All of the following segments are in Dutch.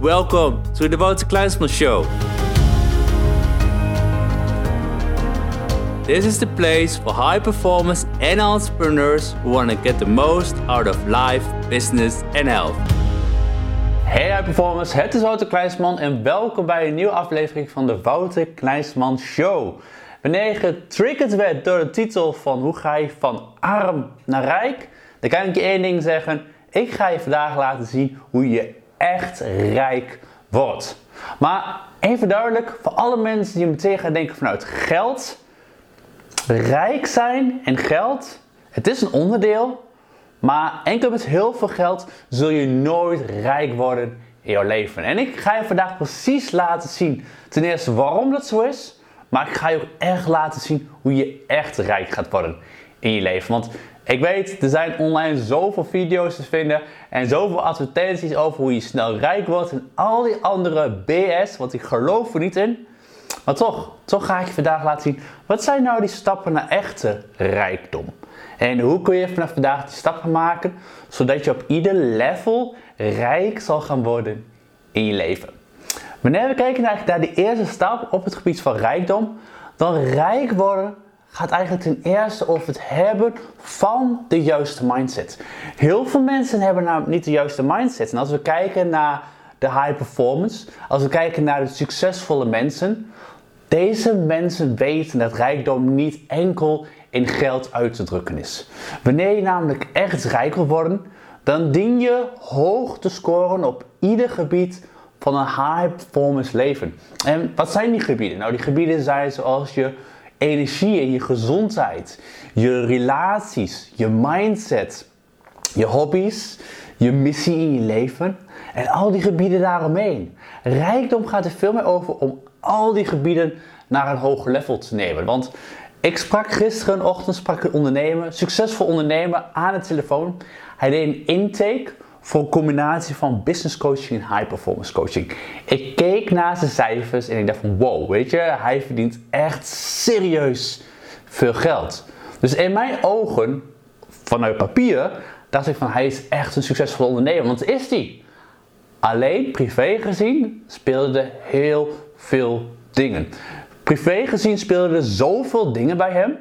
Welcome to the Wouter Kleinsman Show. This is the place for high performers and entrepreneurs who want to get the most out of life, business and health. Hey high performers, het is Wouter Kleinsman en welkom bij een nieuwe aflevering van de Wouter Kleinsman Show. Wanneer je getriggerd werd door de titel van hoe ga je van arm naar rijk, dan kan ik je één ding zeggen. Ik ga je vandaag laten zien hoe je echt rijk wordt. Maar even duidelijk, voor alle mensen die meteen gaan denken vanuit geld. Rijk zijn en geld, het is een onderdeel. Maar enkel met heel veel geld zul je nooit rijk worden in jouw leven. En ik ga je vandaag precies laten zien, ten eerste waarom dat zo is. Maar ik ga je ook echt laten zien hoe je echt rijk gaat worden in je leven. Want ik weet, er zijn online zoveel video's te vinden en zoveel advertenties over hoe je snel rijk wordt en al die andere BS, want ik geloof er niet in. Maar toch, toch ga ik je vandaag laten zien, wat zijn nou die stappen naar echte rijkdom? En hoe kun je vanaf vandaag die stappen maken, zodat je op ieder level rijk zal gaan worden in je leven? Wanneer we kijken naar, die eerste stap op het gebied van rijkdom, dan rijk worden gaat eigenlijk ten eerste over het hebben van de juiste mindset. Heel veel mensen hebben namelijk niet de juiste mindset. En als we kijken naar de high performance, als we kijken naar de succesvolle mensen, deze mensen weten dat rijkdom niet enkel in geld uit te drukken is. Wanneer je namelijk echt rijk wil worden, dan dien je hoog te scoren op ieder gebied van een high performance leven. En wat zijn die gebieden? Nou, die gebieden zijn zoals je energie en je gezondheid, je relaties, je mindset, je hobby's, je missie in je leven en al die gebieden daaromheen. Rijkdom gaat er veel meer over om al die gebieden naar een hoger level te nemen. Want ik sprak gisterenochtend sprak een ondernemer, succesvol ondernemer aan de telefoon. Hij deed een intake voor een combinatie van business coaching en high performance coaching. Ik keek naar zijn cijfers en ik dacht van wow, weet je, hij verdient echt serieus veel geld. Dus in mijn ogen, vanuit papier, dacht ik van hij is echt een succesvol ondernemer, want is hij. Alleen privé gezien speelden heel veel dingen. Privé gezien speelden er zoveel dingen bij hem.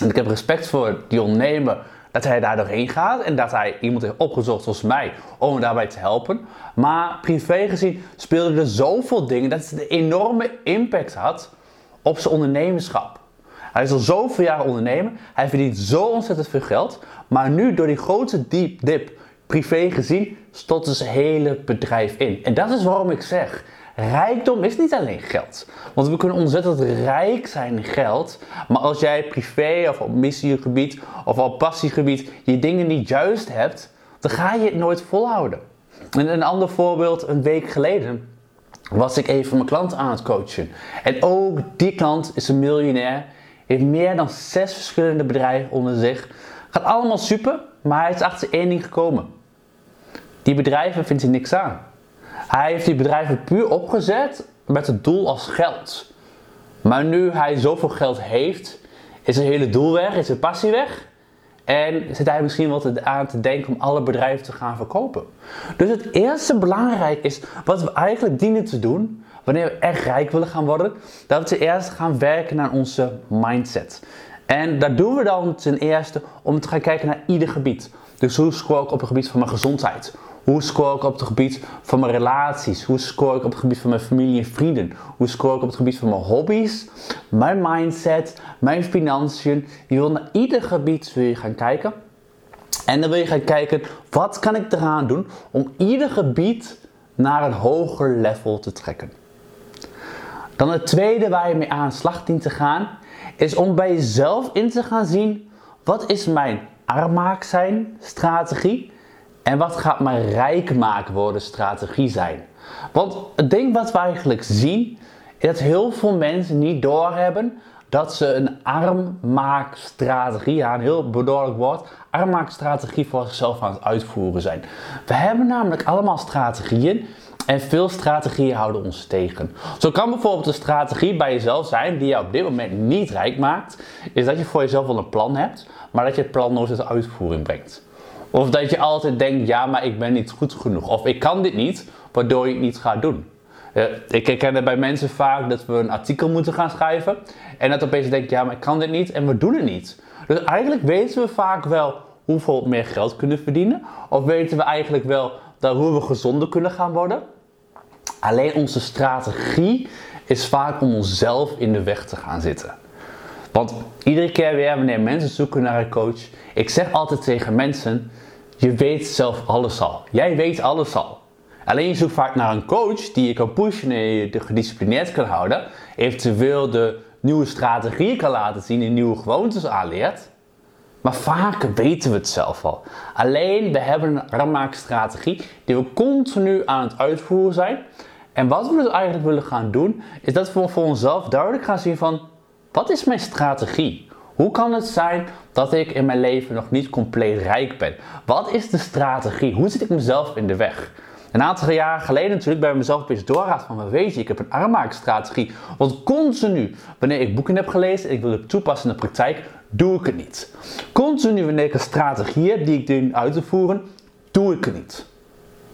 En ik heb respect voor die ondernemer dat hij daar doorheen gaat en dat hij iemand heeft opgezocht zoals mij om daarbij te helpen. Maar privé gezien speelden er zoveel dingen dat het een enorme impact had op zijn ondernemerschap. Hij is al zoveel jaar ondernemer, hij verdient zo ontzettend veel geld, maar nu door die grote diep dip privé gezien stort zijn hele bedrijf in. En dat is waarom ik zeg, Rijkdom is niet alleen geld. Want we kunnen ontzettend rijk zijn in geld. Maar als jij privé of op missiegebied of op passiegebied je dingen niet juist hebt, dan ga je het nooit volhouden. En een ander voorbeeld, een week geleden was ik even mijn klant aan het coachen. En ook die klant is een miljonair, heeft meer dan zes verschillende bedrijven onder zich. Gaat allemaal super, maar hij is achter één ding gekomen. Die bedrijven vindt hij niks aan. Hij heeft die bedrijven puur opgezet met het doel als geld. Maar nu hij zoveel geld heeft, is zijn hele doel weg, is zijn passie weg. En zit hij misschien wel aan te denken om alle bedrijven te gaan verkopen. Dus het eerste belangrijk is wat we eigenlijk dienen te doen wanneer we echt rijk willen gaan worden. Dat we eerst gaan werken naar onze mindset. En dat doen we dan ten eerste om te gaan kijken naar ieder gebied. Dus hoe score ik op het gebied van mijn gezondheid? Hoe score ik op het gebied van mijn relaties? Hoe score ik op het gebied van mijn familie en vrienden? Hoe score ik op het gebied van mijn hobby's? Mijn mindset, mijn financiën. Je wil naar ieder gebied wil je gaan kijken. En dan wil je gaan kijken, wat kan ik eraan doen om ieder gebied naar een hoger level te trekken. Dan het tweede waar je mee aan de slag dient te gaan, is om bij jezelf in te gaan zien, wat is mijn armmaak zijn strategie en wat gaat mijn rijk maken worden strategie zijn? Want het ding wat we eigenlijk zien, is dat heel veel mensen niet doorhebben dat ze een armmaakstrategie, ja, een heel bedoorlijk woord, armmaakstrategie voor zichzelf aan het uitvoeren zijn. We hebben namelijk allemaal strategieën en veel strategieën houden ons tegen. Zo kan bijvoorbeeld een strategie bij jezelf zijn die jou op dit moment niet rijk maakt, is dat je voor jezelf wel een plan hebt, maar dat je het plan nooit tot uitvoering brengt. Of dat je altijd denkt, ja, maar ik ben niet goed genoeg. Of ik kan dit niet, waardoor je het niet gaat doen. Uh, ik herken het bij mensen vaak dat we een artikel moeten gaan schrijven. En dat opeens denkt, ja, maar ik kan dit niet en we doen het niet. Dus eigenlijk weten we vaak wel hoeveel meer geld kunnen verdienen. Of weten we eigenlijk wel dat hoe we gezonder kunnen gaan worden. Alleen onze strategie is vaak om onszelf in de weg te gaan zitten. Want iedere keer weer wanneer mensen zoeken naar een coach, ik zeg altijd tegen mensen: je weet zelf alles al. Jij weet alles al. Alleen je zoekt vaak naar een coach die je kan pushen en je gedisciplineerd kan houden, eventueel de nieuwe strategieën kan laten zien en nieuwe gewoontes aanleert. Maar vaak weten we het zelf al. Alleen we hebben een rammaakstrategie die we continu aan het uitvoeren zijn. En wat we dus eigenlijk willen gaan doen, is dat we voor onszelf duidelijk gaan zien van wat is mijn strategie? Hoe kan het zijn dat ik in mijn leven nog niet compleet rijk ben? Wat is de strategie? Hoe zit ik mezelf in de weg? Een aantal jaren geleden natuurlijk bij mezelf een beetje doorraad van, weet je, ik heb een armmaakstrategie. Want continu, wanneer ik boeken heb gelezen en ik wil het toepassen in de praktijk, doe ik het niet. Continu wanneer ik een strategie heb die ik dien uit te voeren, doe ik het niet.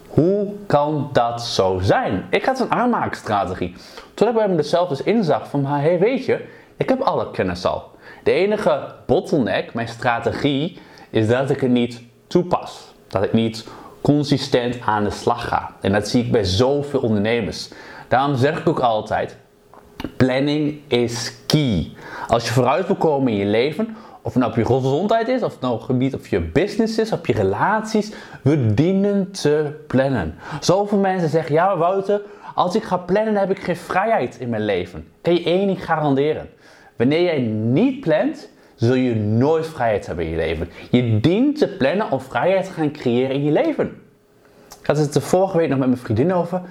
Hoe kan dat zo zijn? Ik had een aanmaakstrategie. Toen ik bij mezelf dus inzag van, hé hey, weet je, ik heb alle kennis al. De enige bottleneck, mijn strategie, is dat ik het niet toepas. Dat ik niet consistent aan de slag ga. En dat zie ik bij zoveel ondernemers. Daarom zeg ik ook altijd, planning is key. Als je vooruit wil komen in je leven, of het nou op je gezondheid is, of het nou gebied of je business is, op je relaties, we dienen te plannen. Zoveel mensen zeggen, ja Wouter, als ik ga plannen heb ik geen vrijheid in mijn leven. Kan je één ding garanderen. Wanneer jij niet plant, zul je nooit vrijheid hebben in je leven. Je dient te plannen om vrijheid te gaan creëren in je leven. Ik had het de vorige week nog met mijn vriendin over.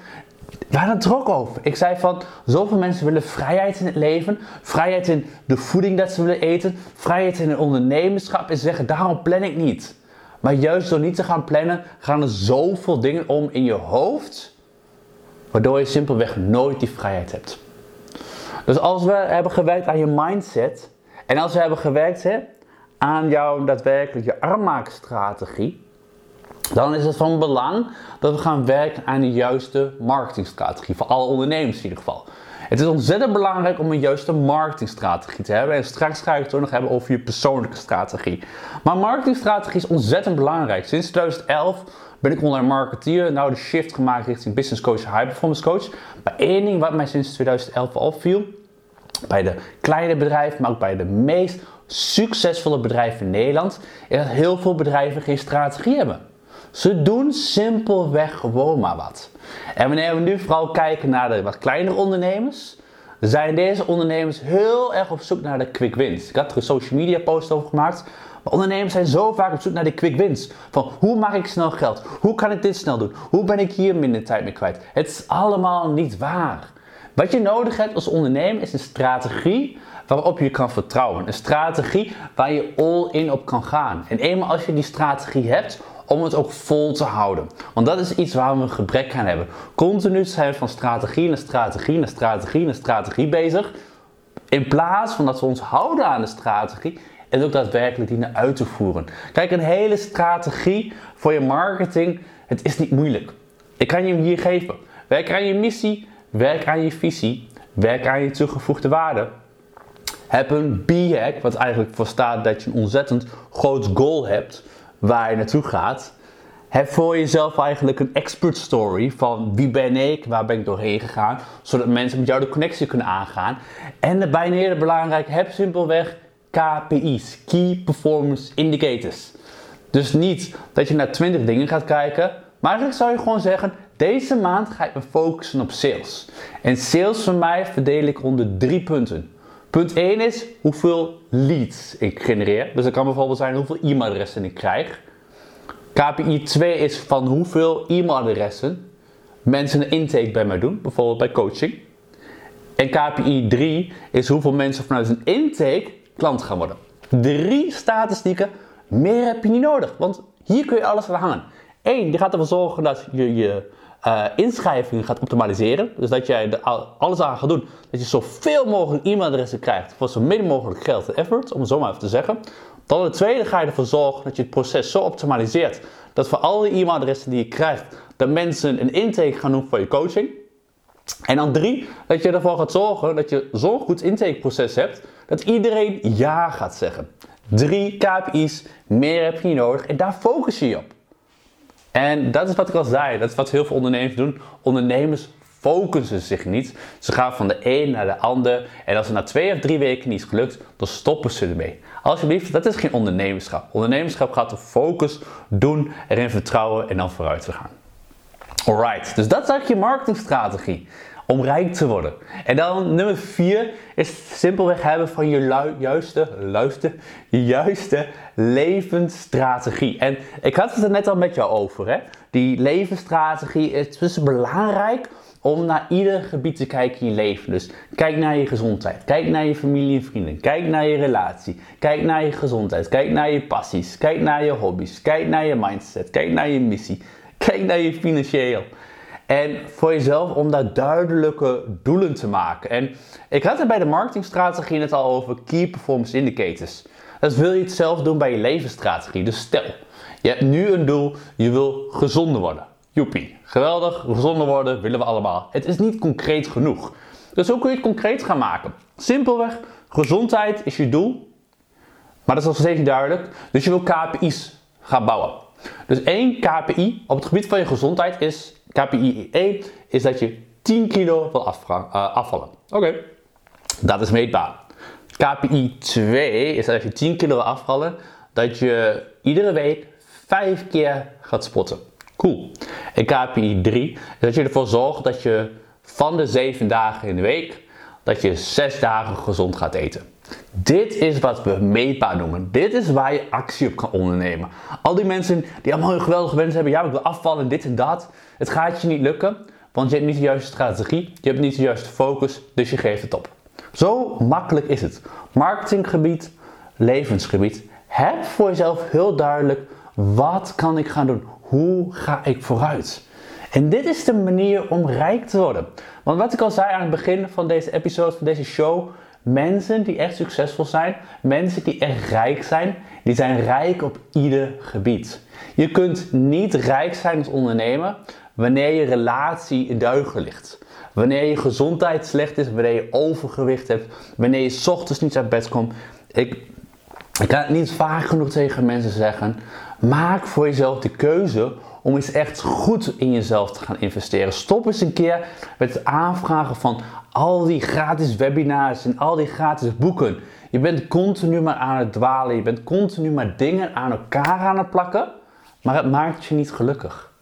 We hadden het er ook over. Ik zei van, zoveel mensen willen vrijheid in het leven. Vrijheid in de voeding dat ze willen eten. Vrijheid in het ondernemerschap. En ze zeggen, daarom plan ik niet. Maar juist door niet te gaan plannen, gaan er zoveel dingen om in je hoofd. Waardoor je simpelweg nooit die vrijheid hebt. Dus als we hebben gewerkt aan je mindset. En als we hebben gewerkt hè, aan jouw daadwerkelijk je armmaakstrategie dan is het van belang dat we gaan werken aan de juiste marketingstrategie. Voor alle ondernemers in ieder geval. Het is ontzettend belangrijk om een juiste marketingstrategie te hebben. En straks ga ik het ook nog hebben over je persoonlijke strategie. Maar marketingstrategie is ontzettend belangrijk. Sinds 2011 ben ik online marketeer. Nou de shift gemaakt richting business coach, high performance coach. Maar één ding wat mij sinds 2011 opviel. Bij de kleine bedrijven, maar ook bij de meest succesvolle bedrijven in Nederland. Is dat heel veel bedrijven geen strategie hebben. Ze doen simpelweg gewoon maar wat. En wanneer we nu vooral kijken naar de wat kleinere ondernemers, zijn deze ondernemers heel erg op zoek naar de quick wins. Ik had er een social media post over gemaakt. Maar ondernemers zijn zo vaak op zoek naar de quick wins. Van hoe maak ik snel geld? Hoe kan ik dit snel doen? Hoe ben ik hier minder tijd mee kwijt? Het is allemaal niet waar. Wat je nodig hebt als ondernemer is een strategie waarop je kan vertrouwen. Een strategie waar je all in op kan gaan. En eenmaal als je die strategie hebt, om het ook vol te houden. Want dat is iets waar we een gebrek aan hebben. Continu zijn we van strategie naar strategie naar strategie naar strategie bezig. In plaats van dat we ons houden aan de strategie en ook daadwerkelijk die naar uit te voeren. Kijk, een hele strategie voor je marketing, het is niet moeilijk. Ik kan je hem hier geven. Werk aan je missie, werk aan je visie, werk aan je toegevoegde waarde. Heb een B-hack, wat eigenlijk voor staat dat je een ontzettend groot goal hebt waar je naartoe gaat. Heb voor jezelf eigenlijk een expert story van wie ben ik, waar ben ik doorheen gegaan, zodat mensen met jou de connectie kunnen aangaan. En daarbij een hele belangrijk, heb simpelweg KPI's, Key Performance Indicators. Dus niet dat je naar 20 dingen gaat kijken, maar eigenlijk zou je gewoon zeggen, deze maand ga ik me focussen op sales. En sales voor mij verdeel ik onder drie punten. Punt 1 is hoeveel leads ik genereer. Dus dat kan bijvoorbeeld zijn hoeveel e-mailadressen ik krijg. KPI 2 is van hoeveel e-mailadressen mensen een intake bij mij doen, bijvoorbeeld bij coaching. En KPI 3 is hoeveel mensen vanuit een intake klant gaan worden. Drie statistieken, meer heb je niet nodig, want hier kun je alles aan hangen. Eén, die gaat ervoor zorgen dat je je uh, inschrijvingen gaat optimaliseren. Dus dat jij er alles aan gaat doen. Dat je zoveel mogelijk e-mailadressen krijgt voor zo min mogelijk geld en effort, om het zo maar even te zeggen. Dan het tweede ga je ervoor zorgen dat je het proces zo optimaliseert dat voor al die e-mailadressen die je krijgt, dat mensen een intake gaan doen voor je coaching. En dan drie, dat je ervoor gaat zorgen dat je zo'n goed intakeproces hebt dat iedereen ja gaat zeggen. Drie KPI's, meer heb je niet nodig en daar focus je je op. En dat is wat ik al zei, dat is wat heel veel ondernemers doen. Ondernemers focussen zich niet. Ze gaan van de een naar de ander en als het na twee of drie weken niet is gelukt, dan stoppen ze ermee. Alsjeblieft, dat is geen ondernemerschap. Ondernemerschap gaat op focus, doen, erin vertrouwen en dan vooruit te gaan. Alright, dus dat is eigenlijk je marketingstrategie om rijk te worden. En dan nummer 4 is simpelweg hebben van je juiste, luister, juiste levensstrategie. En ik had het er net al met jou over. Hè? Die levensstrategie is dus belangrijk om naar ieder gebied te kijken in je leven. Dus kijk naar je gezondheid, kijk naar je familie en vrienden, kijk naar je relatie, kijk naar je gezondheid, kijk naar je passies, kijk naar je hobby's, kijk naar je mindset, kijk naar je missie, kijk naar je financieel. En voor jezelf om daar duidelijke doelen te maken. En ik had het bij de marketingstrategie net al over Key Performance Indicators. Dat wil je het zelf doen bij je levensstrategie. Dus stel, je hebt nu een doel, je wil gezonder worden. Joepie, geweldig, gezonder worden willen we allemaal. Het is niet concreet genoeg. Dus hoe kun je het concreet gaan maken? Simpelweg, gezondheid is je doel, maar dat is nog steeds duidelijk. Dus je wil KPI's gaan bouwen. Dus één KPI op het gebied van je gezondheid is, KPI 1, is dat je 10 kilo wil uh, afvallen. Oké, dat is meetbaar. KPI 2 is dat als je 10 kilo wil afvallen, dat je iedere week 5 keer gaat sporten. Cool. En KPI 3 is dat je ervoor zorgt dat je van de 7 dagen in de week, dat je 6 dagen gezond gaat eten. Dit is wat we meetbaar noemen. Dit is waar je actie op kan ondernemen. Al die mensen die allemaal een geweldige wens hebben, ja, ik wil afvallen, dit en dat. Het gaat je niet lukken, want je hebt niet de juiste strategie, je hebt niet de juiste focus, dus je geeft het op. Zo makkelijk is het. Marketinggebied, levensgebied. Heb voor jezelf heel duidelijk, wat kan ik gaan doen? Hoe ga ik vooruit? En dit is de manier om rijk te worden. Want wat ik al zei aan het begin van deze episode, van deze show, Mensen die echt succesvol zijn, mensen die echt rijk zijn, die zijn rijk op ieder gebied. Je kunt niet rijk zijn als ondernemer wanneer je relatie in duigen ligt. Wanneer je gezondheid slecht is, wanneer je overgewicht hebt, wanneer je s ochtends niet uit bed komt. Ik, ik kan het niet vaak genoeg tegen mensen zeggen. Maak voor jezelf de keuze om eens echt goed in jezelf te gaan investeren. Stop eens een keer met het aanvragen van al die gratis webinars en al die gratis boeken. Je bent continu maar aan het dwalen. Je bent continu maar dingen aan elkaar aan het plakken. Maar het maakt je niet gelukkig.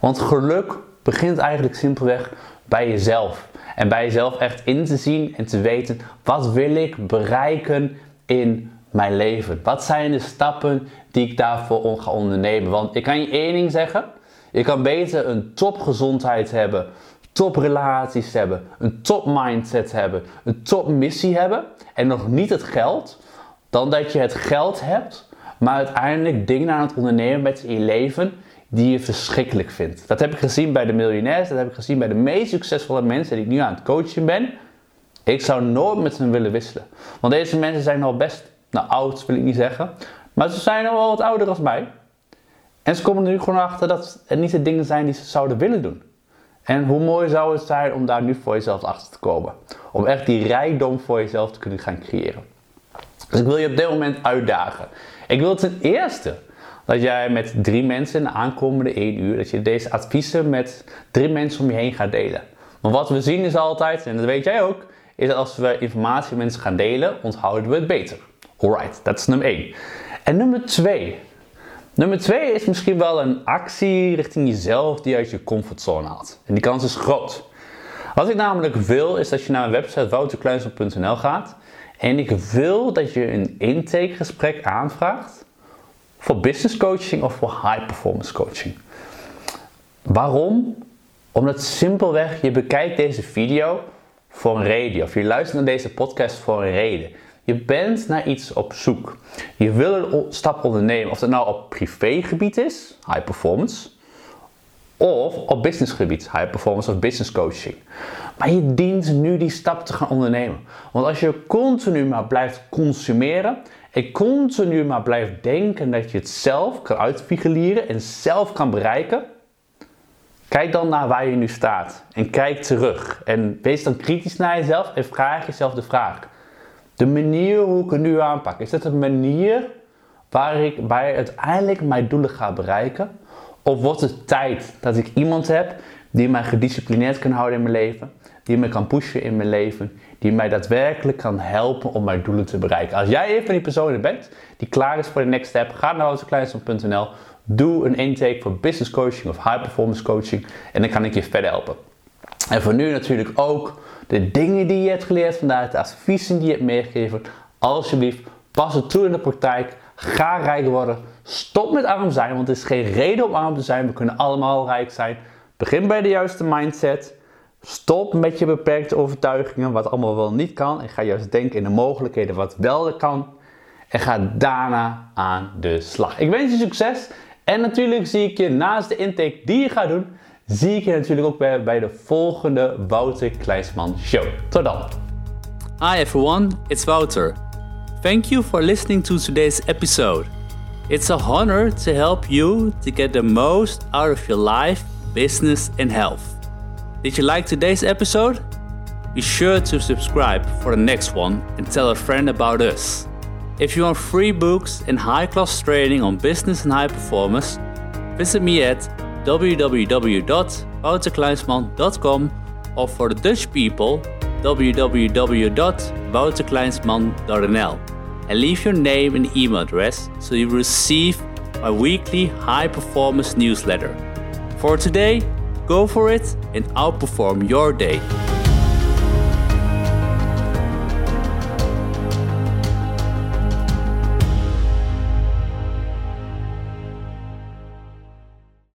Want geluk begint eigenlijk simpelweg bij jezelf. En bij jezelf echt in te zien en te weten: wat wil ik bereiken in mijn leven? Wat zijn de stappen die ik daarvoor ga ondernemen? Want ik kan je één ding zeggen: je kan beter een topgezondheid hebben toprelaties hebben, een top mindset hebben, een top missie hebben en nog niet het geld, dan dat je het geld hebt, maar uiteindelijk dingen aan het ondernemen in je leven die je verschrikkelijk vindt. Dat heb ik gezien bij de miljonairs, dat heb ik gezien bij de meest succesvolle mensen die ik nu aan het coachen ben. Ik zou nooit met hen willen wisselen. Want deze mensen zijn al best, nou oud wil ik niet zeggen, maar ze zijn al wel wat ouder als mij. En ze komen er nu gewoon achter dat het niet de dingen zijn die ze zouden willen doen. En hoe mooi zou het zijn om daar nu voor jezelf achter te komen. Om echt die rijkdom voor jezelf te kunnen gaan creëren. Dus ik wil je op dit moment uitdagen. Ik wil ten eerste dat jij met drie mensen in de aankomende één uur, dat je deze adviezen met drie mensen om je heen gaat delen. Want wat we zien is altijd, en dat weet jij ook, is dat als we informatie met mensen gaan delen, onthouden we het beter. Alright, dat is nummer 1. En nummer 2, Nummer twee is misschien wel een actie richting jezelf die uit je comfortzone haalt. En die kans is groot. Wat ik namelijk wil is dat je naar mijn website wouterkleinsel.nl gaat en ik wil dat je een intakegesprek aanvraagt voor business coaching of voor high performance coaching. Waarom? Omdat simpelweg je bekijkt deze video voor een reden of je luistert naar deze podcast voor een reden. Je bent naar iets op zoek. Je wil een stap ondernemen, of dat nou op privégebied is, high performance, of op businessgebied, high performance of business coaching. Maar je dient nu die stap te gaan ondernemen. Want als je continu maar blijft consumeren ik continu maar blijf denken dat je het zelf kan uitfigureren en zelf kan bereiken, kijk dan naar waar je nu staat en kijk terug. En wees dan kritisch naar jezelf en vraag jezelf de vraag. De manier hoe ik het nu aanpak, is dat een manier waar ik waar uiteindelijk mijn doelen ga bereiken? Of wordt het tijd dat ik iemand heb die mij gedisciplineerd kan houden in mijn leven, die me kan pushen in mijn leven, die mij daadwerkelijk kan helpen om mijn doelen te bereiken. Als jij een van die personen bent die klaar is voor de next step, ga naar houtekleinste.nl, doe een intake voor business coaching of high performance coaching en dan kan ik je verder helpen. En voor nu natuurlijk ook de dingen die je hebt geleerd vandaag, de adviezen die je hebt meegegeven, alsjeblieft pas het toe in de praktijk. Ga rijk worden. Stop met arm zijn, want er is geen reden om arm te zijn. We kunnen allemaal rijk zijn. Begin bij de juiste mindset. Stop met je beperkte overtuigingen, wat allemaal wel niet kan. En ga juist denken in de mogelijkheden wat wel kan. En ga daarna aan de slag. Ik wens je succes. En natuurlijk zie ik je naast de intake die je gaat doen, zie ik je natuurlijk ook bij, bij de volgende Wouter Kleinsman Show. Tot dan. Hi everyone, it's Wouter. Thank you for listening to today's episode. It's a honor to help you to get the most out of your life, business, and health. Did you like today's episode? Be sure to subscribe for the next one and tell a friend about us. If you want free books and high class training on business and high performance, visit me at www.wouterkleinsman.com or for the Dutch people, www.wouterkleinsman.nl and leave your name and email address so you receive my weekly high performance newsletter. For today, go for it and outperform your day.